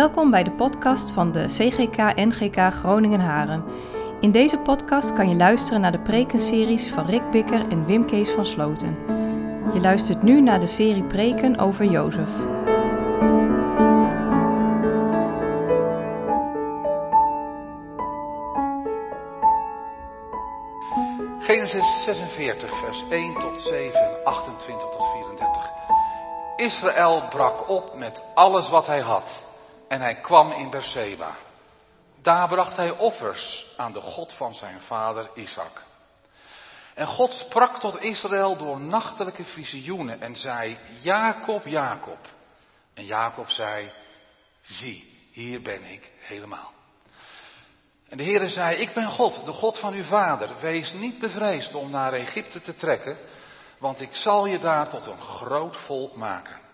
Welkom bij de podcast van de CGK NGK Groningen Haren. In deze podcast kan je luisteren naar de prekenseries van Rick Bikker en Wim Kees van Sloten. Je luistert nu naar de serie preken over Jozef. Genesis 46, vers 1 tot 7 en 28 tot 34. Israël brak op met alles wat hij had en hij kwam in Berseba. Daar bracht hij offers aan de God van zijn vader Isaac. En God sprak tot Israël door nachtelijke visioenen en zei, Jacob, Jacob. En Jacob zei, zie, hier ben ik helemaal. En de Heere zei, ik ben God, de God van uw vader. Wees niet bevreesd om naar Egypte te trekken, want ik zal je daar tot een groot volk maken.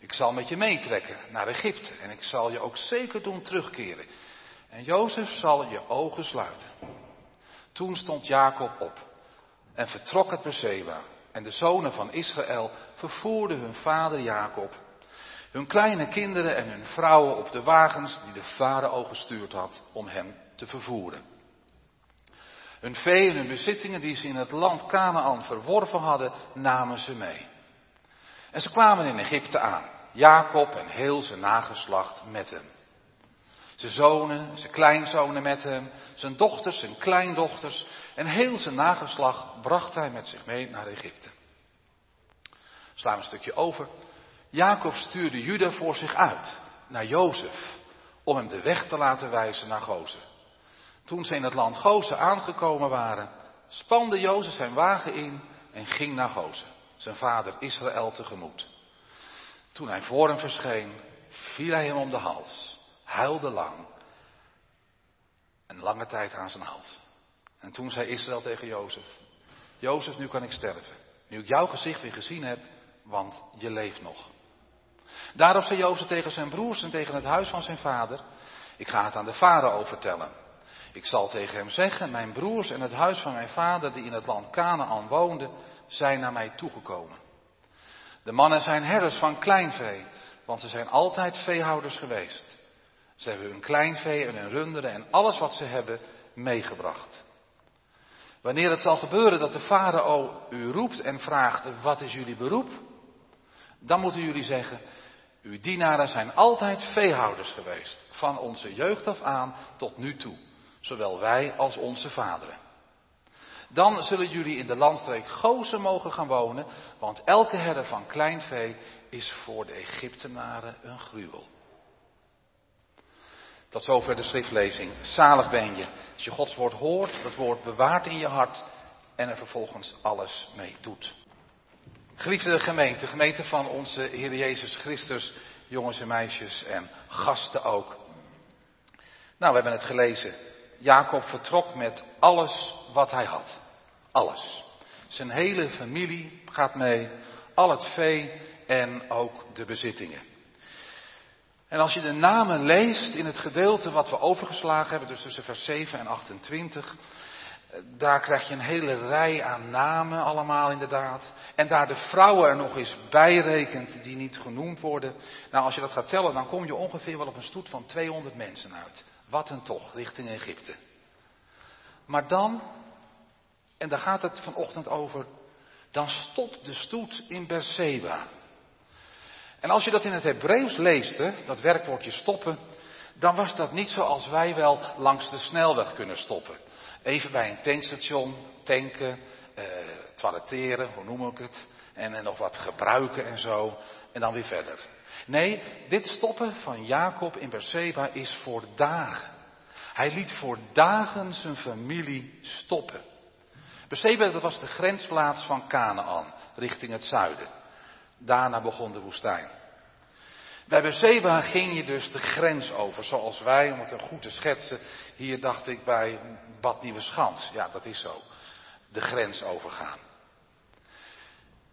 Ik zal met je meetrekken naar Egypte en ik zal je ook zeker doen terugkeren. En Jozef zal je ogen sluiten. Toen stond Jacob op en vertrok het Berseba. En de zonen van Israël vervoerden hun vader Jacob, hun kleine kinderen en hun vrouwen op de wagens die de farao gestuurd had om hem te vervoeren. Hun vee en hun bezittingen die ze in het land Canaan verworven hadden, namen ze mee. En ze kwamen in Egypte aan, Jacob en heel zijn nageslacht met hem. Zijn zonen, zijn kleinzonen met hem, zijn dochters, zijn kleindochters en heel zijn nageslacht bracht hij met zich mee naar Egypte. Slaan een stukje over. Jacob stuurde Juda voor zich uit, naar Jozef, om hem de weg te laten wijzen naar Gozen. Toen ze in het land Gozen aangekomen waren, spande Jozef zijn wagen in en ging naar Gozen, zijn vader Israël tegemoet. Toen hij voor hem verscheen, viel hij hem om de hals, huilde lang en lange tijd aan zijn hals. En toen zei Israël tegen Jozef, Jozef, nu kan ik sterven, nu ik jouw gezicht weer gezien heb, want je leeft nog. Daarop zei Jozef tegen zijn broers en tegen het huis van zijn vader, ik ga het aan de farao vertellen. Ik zal tegen hem zeggen, mijn broers en het huis van mijn vader die in het land Canaan woonden, zijn naar mij toegekomen. De mannen zijn herders van kleinvee, want ze zijn altijd veehouders geweest. Ze hebben hun kleinvee en hun runderen en alles wat ze hebben meegebracht. Wanneer het zal gebeuren dat de farao u roept en vraagt, wat is jullie beroep? Dan moeten jullie zeggen, uw dienaren zijn altijd veehouders geweest, van onze jeugd af aan tot nu toe, zowel wij als onze vaderen. Dan zullen jullie in de landstreek Gozen mogen gaan wonen, want elke herder van klein vee is voor de Egyptenaren een gruwel. Tot zover de schriftlezing. Zalig ben je als je Gods woord hoort, dat woord bewaart in je hart en er vervolgens alles mee doet. Geliefde gemeente, gemeente van onze Heer Jezus Christus, jongens en meisjes en gasten ook. Nou, we hebben het gelezen. Jacob vertrok met alles wat hij had. Alles. Zijn hele familie gaat mee, al het vee en ook de bezittingen. En als je de namen leest in het gedeelte wat we overgeslagen hebben, dus tussen vers 7 en 28, daar krijg je een hele rij aan namen allemaal inderdaad. En daar de vrouwen er nog eens bij rekent die niet genoemd worden. Nou, als je dat gaat tellen, dan kom je ongeveer wel op een stoet van 200 mensen uit. Wat een toch, richting Egypte. Maar dan, en daar gaat het vanochtend over, dan stopt de stoet in Berseba. En als je dat in het Hebreeuws leest, hè, dat werkwoordje stoppen, dan was dat niet zoals wij wel langs de snelweg kunnen stoppen. Even bij een tankstation tanken, eh, toiletteren, hoe noem ik het, en, nog wat gebruiken en zo, en dan weer verder. Nee, dit stoppen van Jacob in Berseba is voor dagen. Hij liet voor dagen zijn familie stoppen. Berseba, dat was de grensplaats van Canaan, richting het zuiden. Daarna begon de woestijn. Bij Berseba ging je dus de grens over, zoals wij, om het goed te schetsen, hier dacht ik bij Bad Nieuwe Schans. Ja, dat is zo. De grens overgaan.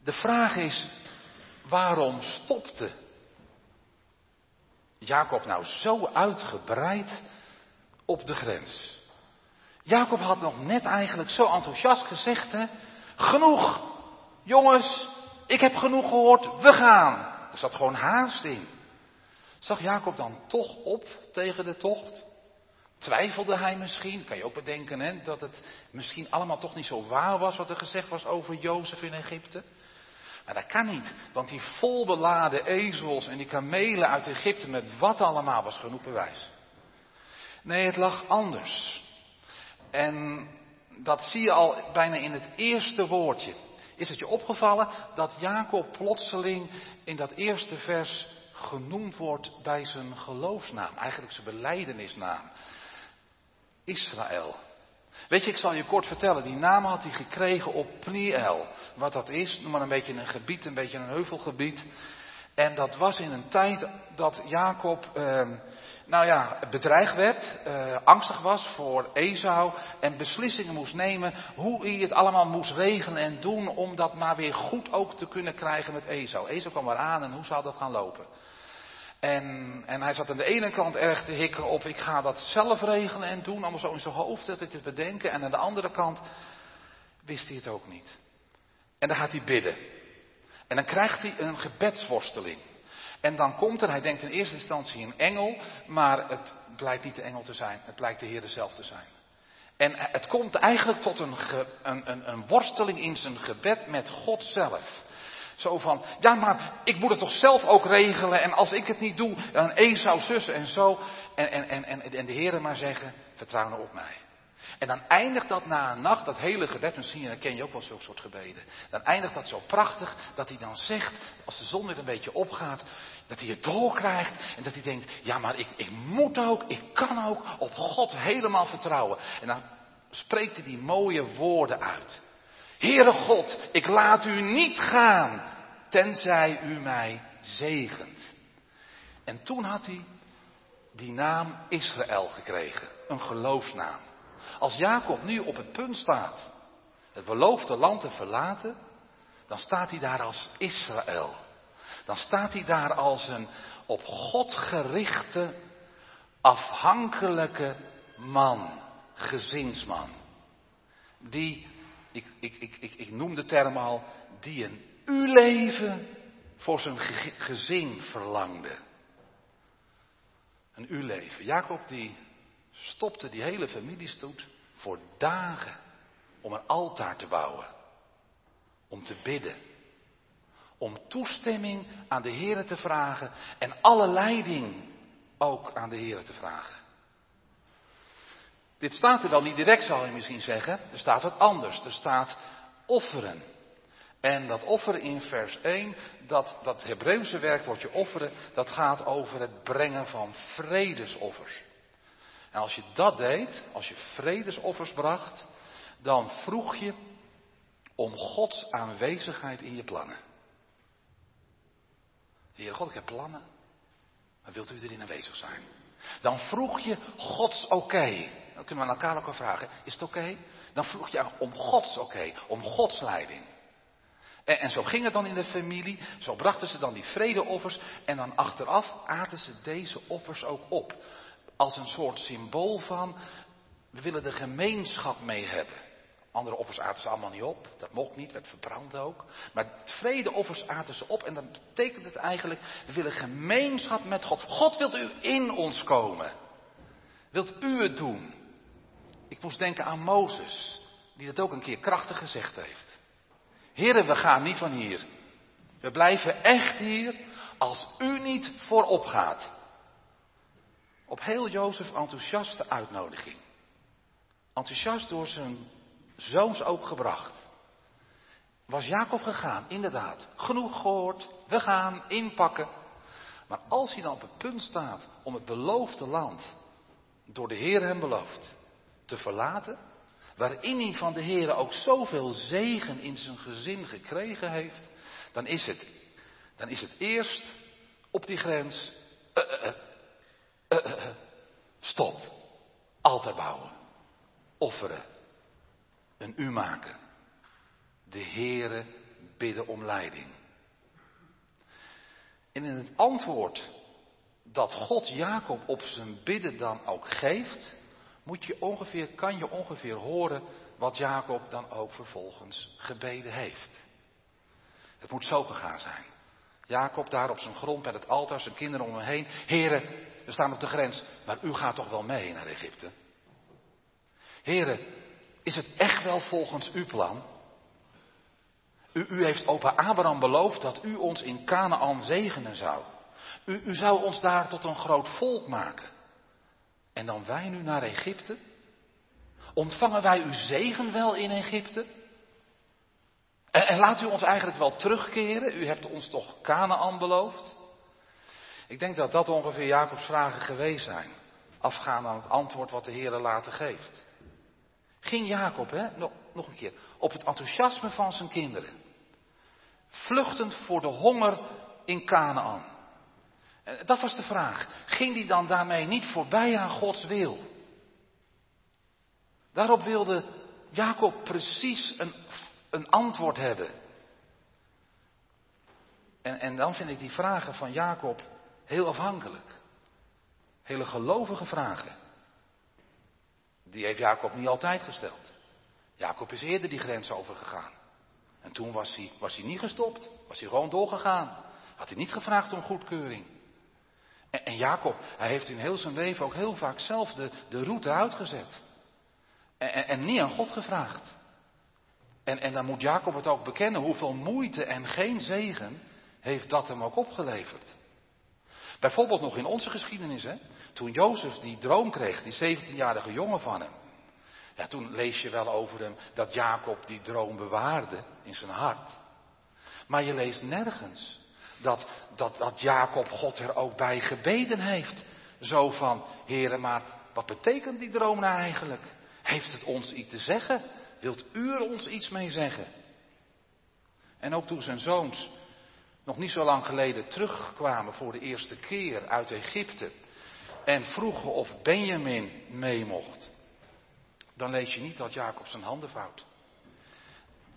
De vraag is, waarom stopte Jacob nou zo uitgebreid op de grens? Jacob had nog net eigenlijk zo enthousiast gezegd? Genoeg, jongens, ik heb genoeg gehoord, we gaan. Er zat gewoon haast in. Zag Jacob dan toch op tegen de tocht? Twijfelde hij misschien? Kan je ook bedenken hè, dat het misschien allemaal toch niet zo waar was wat er gezegd was over Jozef in Egypte? Maar dat kan niet, want die volbeladen ezels en die kamelen uit Egypte met wat allemaal was genoeg bewijs. Nee, het lag anders. En dat zie je al bijna in het eerste woordje. Is het je opgevallen dat Jacob plotseling in dat eerste vers genoemd wordt bij zijn geloofsnaam, eigenlijk zijn beleidenisnaam? Israël. Weet je, ik zal je kort vertellen, die naam had hij gekregen op Pniel. Wat dat is, noem maar een beetje een gebied, een beetje een heuvelgebied. En dat was in een tijd dat Jacob, eh, nou ja, bedreigd werd, eh, angstig was voor Esau en beslissingen moest nemen hoe hij het allemaal moest regelen en doen om dat maar weer goed ook te kunnen krijgen met Esau. Esau kwam eraan en hoe zou dat gaan lopen? En, en hij zat aan de ene kant erg te hikken op, ik ga dat zelf regelen en doen, allemaal zo in zijn hoofd dat hij het bedenken. En aan de andere kant wist hij het ook niet. En dan gaat hij bidden. En dan krijgt hij een gebedsworsteling. En dan komt er, hij denkt in eerste instantie een engel, maar het blijkt niet de engel te zijn, het blijkt de Heer zelf te zijn. En het komt eigenlijk tot een, een, een, een worsteling in zijn gebed met God zelf. Zo van, ja maar ik moet het toch zelf ook regelen en als ik het niet doe, dan Esau, zus en zo. En, en, en, en, en de heren maar zeggen, vertrouw nou op mij. En dan eindigt dat na een nacht, dat hele gebed, misschien herken je ook wel zo'n soort gebeden. Dan eindigt dat zo prachtig, dat hij dan zegt, als de zon weer een beetje opgaat, dat hij het doorkrijgt. En dat hij denkt, ja maar ik, ik moet ook, ik kan ook op God helemaal vertrouwen. En dan spreekt hij die mooie woorden uit. Heere God, ik laat u niet gaan, tenzij u mij zegent. En toen had hij die naam Israël gekregen, een geloofsnaam. Als Jacob nu op het punt staat het beloofde land te verlaten, dan staat hij daar als Israël. Dan staat hij daar als een op God gerichte, afhankelijke man, gezinsman. Die ik, ik, ik, ik, noem de term al, die een u-leven voor zijn gezin verlangde. Een u-leven. Jacob die stopte die hele familiestoet voor dagen om een altaar te bouwen. Om te bidden. Om toestemming aan de Heer te vragen en alle leiding ook aan de Heer te vragen. Dit staat er wel niet direct, zal je misschien zeggen. Er staat wat anders. Er staat offeren. En dat offeren in vers 1, dat, dat Hebreeuwse werkwoordje offeren, dat gaat over het brengen van vredesoffers. En als je dat deed, als je vredesoffers bracht, dan vroeg je om Gods aanwezigheid in je plannen. Heer God, ik heb plannen, maar wilt u erin aanwezig zijn? Dan vroeg je Gods oké. Dan kunnen we aan elkaar ook vragen, is het oké? Dan vroeg je om Gods oké, om Gods leiding. En, en, zo ging het dan in de familie. Zo brachten ze dan die vredeoffers. En dan achteraf aten ze deze offers ook op. Als een soort symbool van, we willen de gemeenschap mee hebben. Andere offers aten ze allemaal niet op. Dat mocht niet, werd verbrand ook. Maar vredeoffers aten ze op. En dan betekent het eigenlijk, we willen gemeenschap met God. God wilt u in ons komen. Wilt u het doen? Ik moest denken aan Mozes, die dat ook een keer krachtig gezegd heeft. Heren, we gaan niet van hier. We blijven echt hier als u niet voorop gaat. Op heel Jozef enthousiaste uitnodiging. Enthousiast door zijn zoons ook gebracht. Was Jacob gegaan, inderdaad. Genoeg gehoord, we gaan inpakken. Maar als hij dan op het punt staat om het beloofde land, door de Heer hem beloofd, te verlaten, waarin hij van de Heer ook zoveel zegen in zijn gezin gekregen heeft, dan is het, dan is het eerst op die grens, uh, uh, uh, stop, altaar bouwen, offeren, een u maken, de Heere bidden om leiding. En in het antwoord dat God Jacob op zijn bidden dan ook geeft, moet je ongeveer, kan je ongeveer horen wat Jacob dan ook vervolgens gebeden heeft. Het moet zo gegaan zijn. Jacob daar op zijn grond bij het altaar, zijn kinderen om hem heen. Heren, we staan op de grens, maar u gaat toch wel mee naar Egypte? Heren, is het echt wel volgens uw plan? U, u heeft opa Abraham beloofd dat u ons in Canaan zegenen zou. U, u zou ons daar tot een groot volk maken. En dan wij nu naar Egypte? Ontvangen wij uw zegen wel in Egypte? En, laat u ons eigenlijk wel terugkeren? U hebt ons toch Canaan beloofd? Ik denk dat dat ongeveer Jacobs vragen geweest zijn. Afgaand aan het antwoord wat de Heer later geeft. Ging Jacob, hè, nog, nog een keer, op het enthousiasme van zijn kinderen. Vluchtend voor de honger in Canaan. Eh, dat was de vraag. Ging die dan daarmee niet voorbij aan Gods wil? Daarop wilde Jacob precies een, een antwoord hebben. En, en dan vind ik die vragen van Jacob heel afhankelijk. Hele gelovige vragen. Die heeft Jacob niet altijd gesteld. Jacob is eerder die grens overgegaan. En toen was hij, was hij niet gestopt. Was hij gewoon doorgegaan. Had hij niet gevraagd om goedkeuring. En, Jacob, hij heeft in heel zijn leven ook heel vaak zelf de, de route uitgezet. En, en, en niet aan God gevraagd. En, en dan moet Jacob het ook bekennen hoeveel moeite en geen zegen heeft dat hem ook opgeleverd. Bijvoorbeeld nog in onze geschiedenis, hè? toen Jozef die droom kreeg, die 17-jarige jongen van hem. Ja, toen lees je wel over hem dat Jacob die droom bewaarde in zijn hart. Maar je leest nergens dat, dat, dat Jacob God er ook bij gebeden heeft. Zo van, heren, maar wat betekent die droom nou eigenlijk? Heeft het ons iets te zeggen? Wilt u er ons iets mee zeggen? En ook toen zijn zoons nog niet zo lang geleden terugkwamen voor de eerste keer uit Egypte en vroegen of Benjamin mee mocht, dan lees je niet dat Jacob zijn handen vouwt.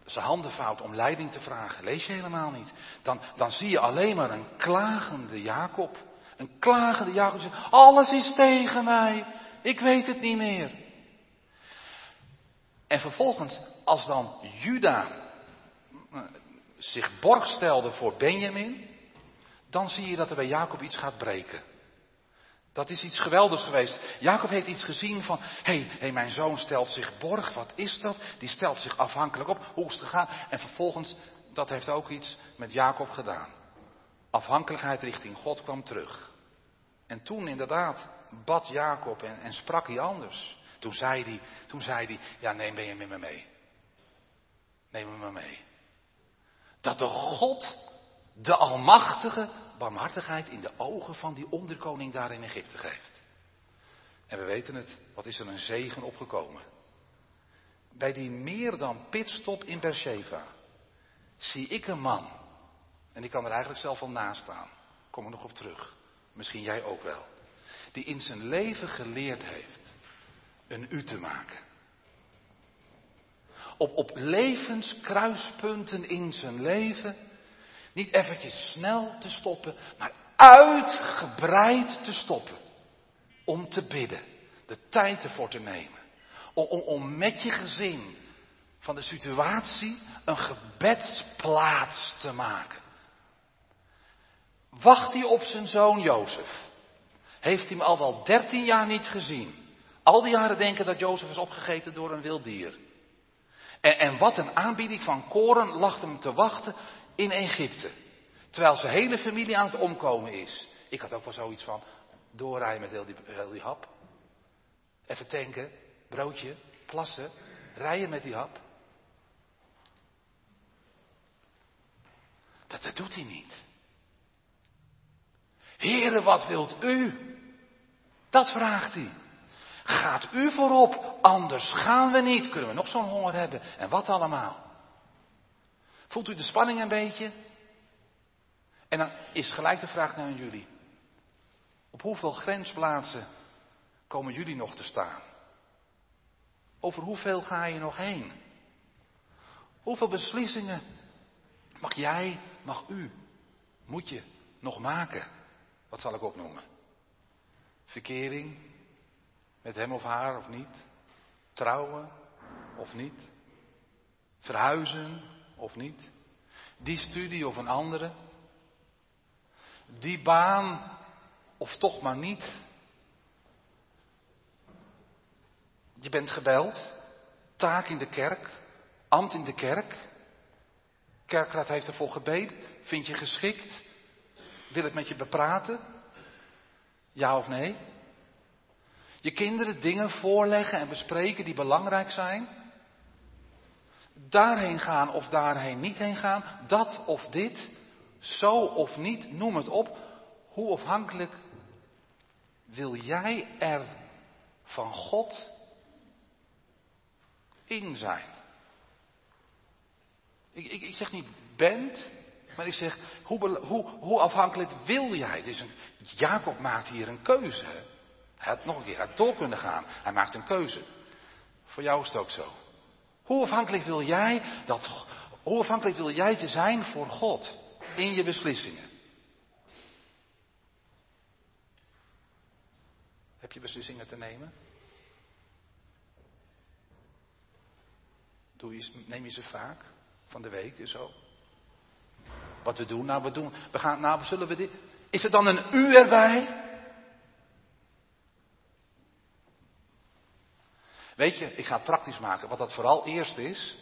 Zijn handen vouwt om leiding te vragen, lees je helemaal niet. Dan, dan zie je alleen maar een klagende Jacob. Een klagende Jacob zegt, alles is tegen mij, ik weet het niet meer. En vervolgens, als dan Juda eh, zich borg stelde voor Benjamin, dan zie je dat er bij Jacob iets gaat breken. Dat is iets geweldigs geweest. Jacob heeft iets gezien van, hé, hey, hey, mijn zoon stelt zich borg, wat is dat? Die stelt zich afhankelijk op, hoe is het gegaan? En vervolgens, dat heeft ook iets met Jacob gedaan. Afhankelijkheid richting God kwam terug. En toen inderdaad bad Jacob en, en sprak hij anders. Toen zei hij, toen zei ja neem Benjamin me mee. Neem maar mee. Dat de God, de Almachtige, barmhartigheid in de ogen van die onderkoning daar in Egypte geeft. En we weten het, wat is er een zegen opgekomen. Bij die meer dan pitstop in Beersheba zie ik een man, en ik kan er eigenlijk zelf al naast staan, kom er nog op terug, misschien jij ook wel, die in zijn leven geleerd heeft een u te maken. Op, op levenskruispunten in zijn leven niet eventjes snel te stoppen, maar uitgebreid te stoppen. Om te bidden, de tijd ervoor te nemen. Om, om, met je gezin van de situatie een gebedsplaats te maken. Wacht hij op zijn zoon Jozef? Heeft hij hem al wel dertien jaar niet gezien? Al die jaren denken dat Jozef is opgegeten door een wild dier. En, en wat een aanbieding van koren lag hem te wachten in Egypte. Terwijl zijn hele familie aan het omkomen is. Ik had ook wel zoiets van doorrijden met heel die, heel die hap. Even tanken, broodje, plassen, rijden met die hap. Dat, dat doet hij niet. Heren, wat wilt u? Dat vraagt hij. Gaat u voorop, anders gaan we niet. Kunnen we nog zo'n honger hebben? En wat allemaal? Voelt u de spanning een beetje? En dan is gelijk de vraag naar jullie. Op hoeveel grensplaatsen komen jullie nog te staan? Over hoeveel ga je nog heen? Hoeveel beslissingen mag jij, mag u, moet je nog maken? Wat zal ik opnoemen? Verkering met hem of haar of niet? Trouwen of niet? Verhuizen of niet? Die studie of een andere? die baan of toch maar niet. Je bent gebeld, taak in de kerk, ambt in de kerk. Kerkraad heeft ervoor gebeden. Vind je geschikt? Wil het met je bepraten? Ja of nee? Je kinderen dingen voorleggen en bespreken die belangrijk zijn? Daarheen gaan of daarheen niet heen gaan? Dat of dit? Zo of niet? Noem het op. Hoe afhankelijk wil jij er van God in zijn? Ik, ik, ik zeg niet bent, maar ik zeg hoe, hoe, hoe afhankelijk wil jij? Dus een, Jacob maakt hier een keuze. Hij had nog een keer had door kunnen gaan. Hij maakt een keuze. Voor jou is het ook zo. Hoe afhankelijk wil jij dat, hoe afhankelijk wil jij te zijn voor God in je beslissingen? Heb je beslissingen te nemen? Doe je, neem je ze vaak van de week en zo? Wat we doen, nou we doen, we gaan, nou zullen we dit. Is er dan een u erbij? Weet je, ik ga het praktisch maken. Wat dat vooral eerst is,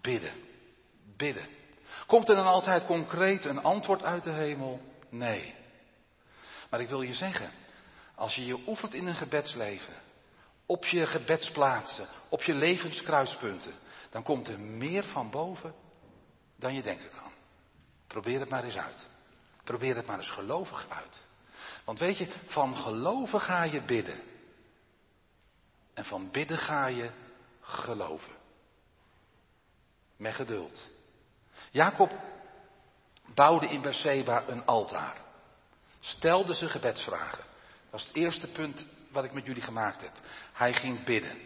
bidden. Bidden. Komt er dan altijd concreet een antwoord uit de hemel? Nee. Maar ik wil je zeggen, als je je oefent in een gebedsleven, op je gebedsplaatsen, op je levenskruispunten, dan komt er meer van boven dan je denken kan. Probeer het maar eens uit. Probeer het maar eens gelovig uit. Want weet je, van geloven ga je bidden. En van bidden ga je geloven. Met geduld. Jacob bouwde in Berseba een altaar. Stelde ze gebedsvragen. Dat is het eerste punt wat ik met jullie gemaakt heb. Hij ging bidden.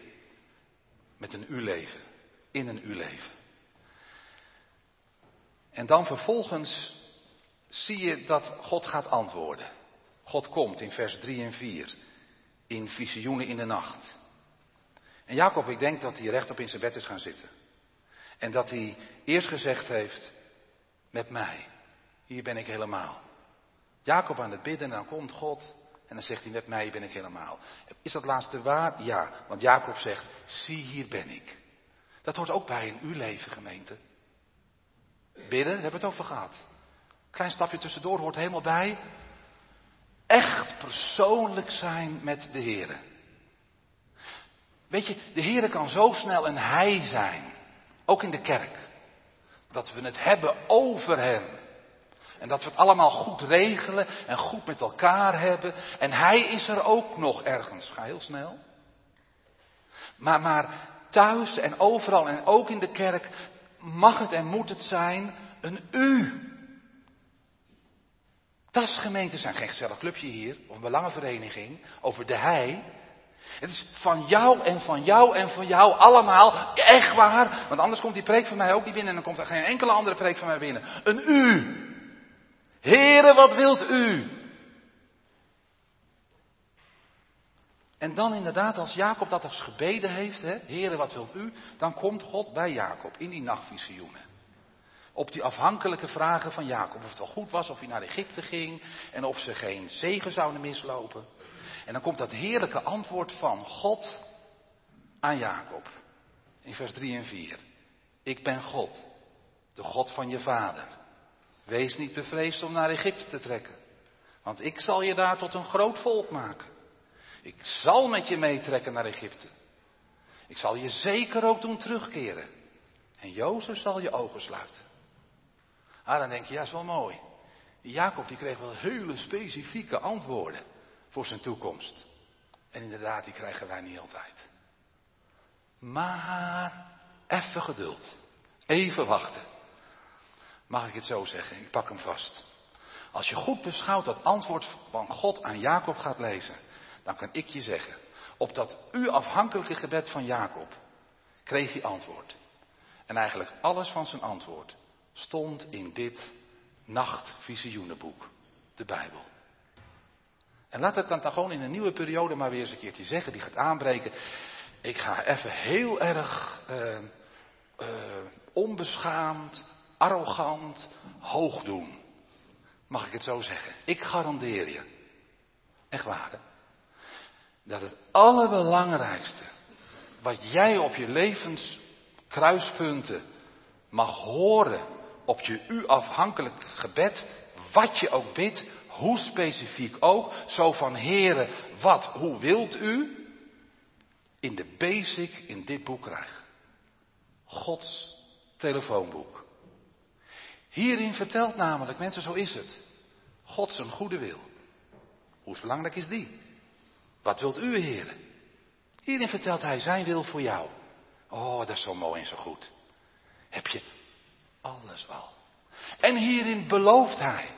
Met een u-leven. In een u-leven. En dan vervolgens zie je dat God gaat antwoorden. God komt in vers 3 en 4. In visioenen in de nacht. En Jacob, ik denk dat hij rechtop in zijn bed is gaan zitten. En dat hij eerst gezegd heeft, met mij, hier ben ik helemaal. Jacob aan het bidden en dan komt God en dan zegt hij, met mij ben ik helemaal. Is dat laatste waar? Ja, want Jacob zegt, zie hier ben ik. Dat hoort ook bij in uw leven, gemeente. Bidden, hebben we het over gehad. Klein stapje tussendoor hoort helemaal bij. Echt persoonlijk zijn met de Heer. Weet je, de Heer kan zo snel een Hij zijn. Ook in de kerk. Dat we het hebben over Hem. En dat we het allemaal goed regelen en goed met elkaar hebben. En Hij is er ook nog ergens. Ga heel snel. Maar, maar thuis en overal en ook in de kerk mag het en moet het zijn een U. Dat gemeente zijn. Geen gezellig clubje hier of een belangenvereniging over de Hij. Het is van jou en van jou en van jou allemaal. Echt waar. Want anders komt die preek van mij ook niet binnen en dan komt er geen enkele andere preek van mij binnen. Een U. Heren, wat wilt u? En dan inderdaad, als Jacob dat als gebeden heeft, hè, Heren, wat wilt u? Dan komt God bij Jacob in die nachtvisioenen. Op die afhankelijke vragen van Jacob. Of het wel goed was, of hij naar Egypte ging. En of ze geen zegen zouden mislopen. En dan komt dat heerlijke antwoord van God aan Jacob. In vers 3 en 4. Ik ben God, de God van je vader. Wees niet bevreesd om naar Egypte te trekken. Want ik zal je daar tot een groot volk maken. Ik zal met je meetrekken naar Egypte. Ik zal je zeker ook doen terugkeren. En Jozef zal je ogen sluiten. Ah, dan denk je, ja, is wel mooi. Jacob die kreeg wel hele specifieke antwoorden voor zijn toekomst. En inderdaad, die krijgen wij niet altijd. Maar even geduld. Even wachten. Mag ik het zo zeggen? Ik pak hem vast. Als je goed beschouwt dat antwoord van God aan Jacob gaat lezen, dan kan ik je zeggen, op dat u afhankelijke gebed van Jacob kreeg hij antwoord. En eigenlijk alles van zijn antwoord stond in dit nachtvisioenenboek, de Bijbel. En laat het dan, dan gewoon in een nieuwe periode maar weer eens een keertje zeggen, die gaat aanbreken. Ik ga even heel erg uh, uh, onbeschaamd, arrogant, hoog doen. mag ik het zo zeggen. Ik garandeer je, echt waar, hè, dat het allerbelangrijkste wat jij op je levenskruispunten mag horen, op je u afhankelijk gebed, wat je ook bidt, hoe specifiek ook, zo van heren, wat, hoe wilt u, in de basic in dit boek krijgen. Gods telefoonboek. Hierin vertelt namelijk, mensen, zo is het. God zijn goede wil. Hoe belangrijk is die? Wat wilt u, heren? Hierin vertelt hij zijn wil voor jou. Oh, dat is zo mooi en zo goed. Heb je alles al. En hierin belooft hij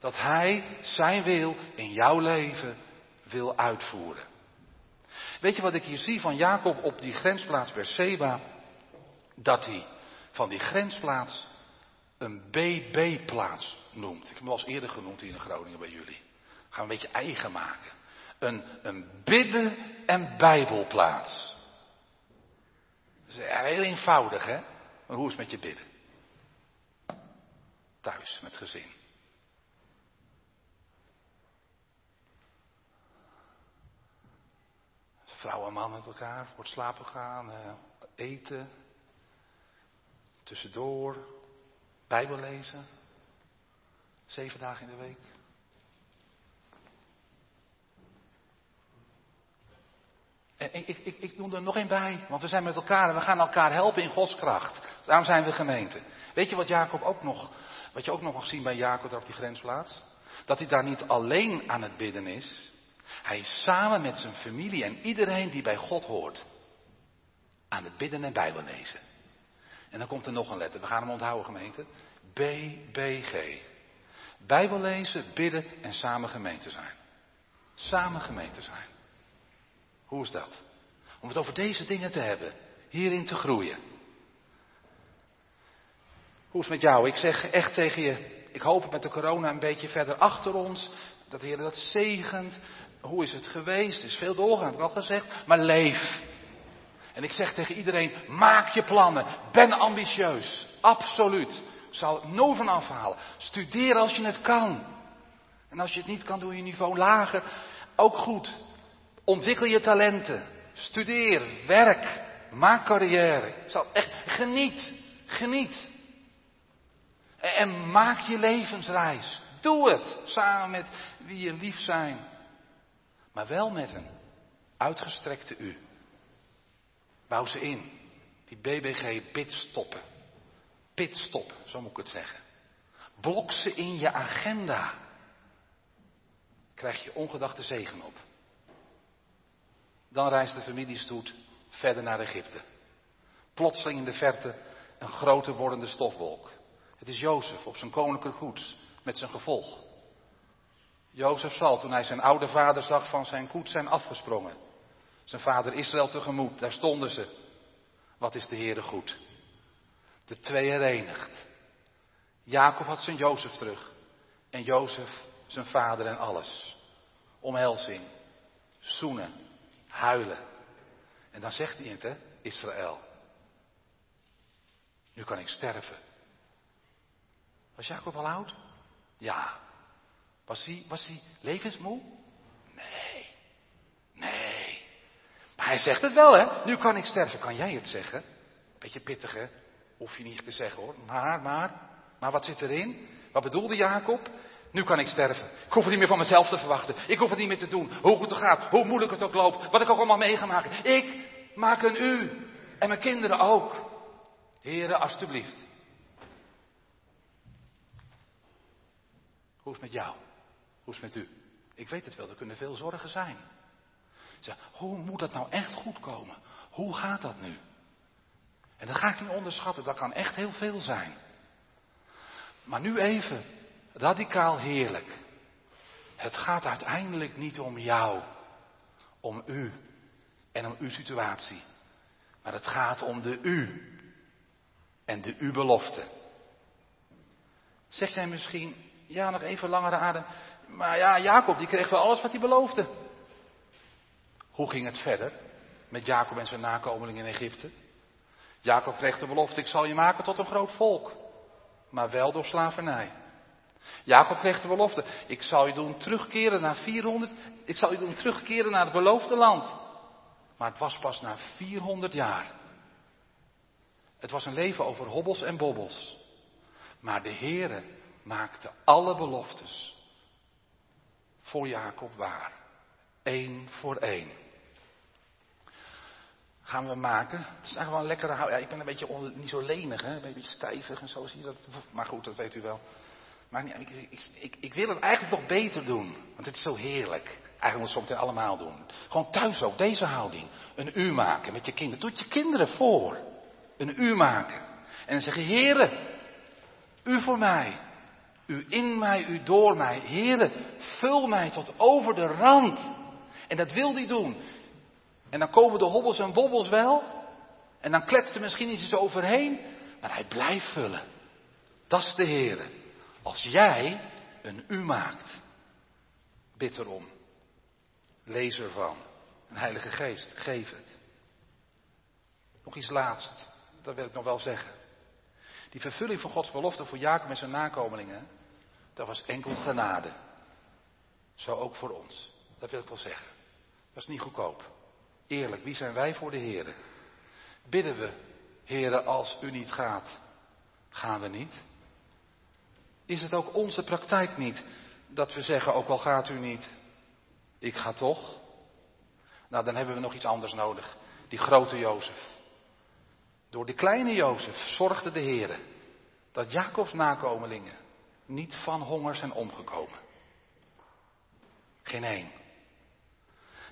dat hij zijn wil in jouw leven wil uitvoeren. Weet je wat ik hier zie van Jacob op die grensplaats Berseba? Dat hij van die grensplaats een BB-plaats noemt. Ik heb hem al eens eerder genoemd hier in Groningen bij jullie. Gaan we een beetje eigen maken. Een, een bidden- en bijbelplaats. Dat is heel eenvoudig, hè? Maar hoe is het met je bidden? Thuis, met gezin. Vrouw en man met elkaar, voor het slapen gaan, eh, eten, tussendoor, Bijbel lezen, zeven dagen in de week. En ik, ik, ik doe er nog één bij, want we zijn met elkaar en we gaan elkaar helpen in Gods kracht. Daarom zijn we gemeente. Weet je wat Jacob ook nog, wat je ook nog mag zien bij Jacob daar op die grensplaats? Dat hij daar niet alleen aan het bidden is. Hij is samen met zijn familie en iedereen die bij God hoort. Aan het bidden en Bijbel lezen. En dan komt er nog een letter. We gaan hem onthouden, gemeente. BBG. Bijbel lezen, bidden en samen gemeente zijn. Samen gemeente zijn. Hoe is dat? Om het over deze dingen te hebben. Hierin te groeien. Hoe is het met jou? Ik zeg echt tegen je. Ik hoop het met de corona een beetje verder achter ons. Dat de Heer dat zegent. Hoe is het geweest? Er is veel doorgaan, heb ik al gezegd. Maar leef. En ik zeg tegen iedereen, maak je plannen. Ben ambitieus. Absoluut. Zal het nooit van afhalen. Studeer als je het kan. En als je het niet kan, doe je niveau lager. Ook goed. Ontwikkel je talenten. Studeer. Werk. Maak carrière. Zal echt, geniet. Geniet. En maak je levensreis. Doe het. Samen met wie je lief zijn. Maar wel met een uitgestrekte u. Bouw ze in. Die BBG pitstoppen. Pitstop, zo moet ik het zeggen. Blok ze in je agenda. Krijg je ongedachte zegen op. Dan reist de familiestoet verder naar Egypte. Plotseling in de verte een grote wordende stofwolk. Het is Jozef op zijn koninklijk goed met zijn gevolg. Jozef zal, toen hij zijn oude vader zag, van zijn koets zijn afgesprongen. Zijn vader Israël tegemoet, daar stonden ze. Wat is de Heere goed? De twee herenigd. Jacob had zijn Jozef terug. En Jozef zijn vader en alles. Omhelzing, zoenen, huilen. En dan zegt hij het, hè, Israël. Nu kan ik sterven. Was Jacob al oud? Ja. Was hij, was hij levensmoe? Nee. Nee. Maar hij zegt het wel, hè? Nu kan ik sterven. Kan jij het zeggen? Beetje pittig, hè? Hoef je niet te zeggen, hoor. Maar, maar, maar wat zit erin? Wat bedoelde Jacob? Nu kan ik sterven. Ik hoef het niet meer van mezelf te verwachten. Ik hoef het niet meer te doen. Hoe goed het gaat, hoe moeilijk het ook loopt, wat ik ook allemaal mee ga maken. Ik maak een u. En mijn kinderen ook. Heren, alstublieft. Hoe is het met jou? Met u? Ik weet het wel, er kunnen veel zorgen zijn. Zeg, hoe moet dat nou echt goed komen? Hoe gaat dat nu? En dat ga ik niet onderschatten, dat kan echt heel veel zijn. Maar nu even, radicaal heerlijk. Het gaat uiteindelijk niet om jou, om u en om uw situatie. Maar het gaat om de u en de u-belofte. Zeg jij misschien, ja, nog even langere adem. Maar ja, Jacob, die kreeg wel alles wat hij beloofde. Hoe ging het verder met Jacob en zijn nakomelingen in Egypte? Jacob kreeg de belofte, ik zal je maken tot een groot volk. Maar wel door slavernij. Jacob kreeg de belofte. Ik zal je doen terugkeren naar 400. Ik zal je doen terugkeren naar het beloofde land. Maar het was pas na 400 jaar. Het was een leven over hobbels en bobbels. Maar de Heere maakte alle beloftes voor Jacob waar. Eén voor één. Gaan we maken. Het is eigenlijk wel een lekkere hout. Ja, ik ben een beetje niet zo lenig, hè? een beetje stijvig en zo zie je dat. Maar goed, dat weet u wel. Maar ik, ik, ik, ik, wil het eigenlijk nog beter doen. Want het is zo heerlijk. Eigenlijk moet je het zometeen allemaal doen. Gewoon thuis ook, deze houding. Een uur maken met je kinderen. Doe het je kinderen voor. Een uur maken. En dan zeggen, heren, u voor mij. U in mij, u door mij. Heren, vul mij tot over de rand. En dat wil hij doen. En dan komen de hobbels en wobbels wel. En dan kletst er misschien iets overheen. Maar hij blijft vullen. Dat is de Heer. Als jij een u maakt. Bid erom. Lees ervan. Een Heilige Geest, geef het. Nog iets laatst. Dat wil ik nog wel zeggen. Die vervulling van Gods belofte voor Jacob en zijn nakomelingen. Dat was enkel genade. Zo ook voor ons. Dat wil ik wel zeggen. Dat is niet goedkoop. Eerlijk, wie zijn wij voor de Heer? Bidden we, Heere, als u niet gaat, gaan we niet? Is het ook onze praktijk niet dat we zeggen, ook al gaat u niet, ik ga toch? Nou, dan hebben we nog iets anders nodig. Die grote Jozef. Door die kleine Jozef zorgde de Heer dat Jacobs nakomelingen niet van honger zijn omgekomen. Geen één.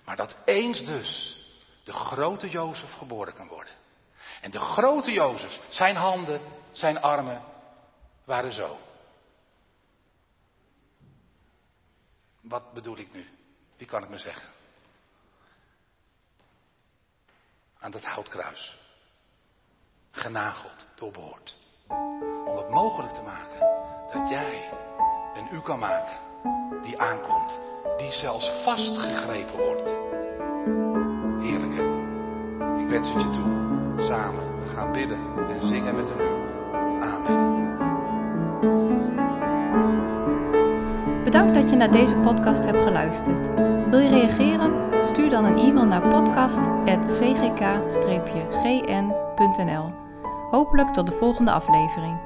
Maar dat eens dus de grote Jozef geboren kan worden. En de grote Jozef, zijn handen, zijn armen waren zo. Wat bedoel ik nu? Wie kan het me zeggen? Aan dat houtkruis. Genageld, doorboord. Om het mogelijk te maken dat jij een u kan maken die aankomt. Die zelfs vastgegrepen wordt. Heerlijke. Ik wens het je toe. Samen. Gaan bidden en zingen met een u. Amen. Bedankt dat je naar deze podcast hebt geluisterd. Wil je reageren? Stuur dan een e-mail naar podcast.cgk-gn.nl. Hopelijk tot de volgende aflevering.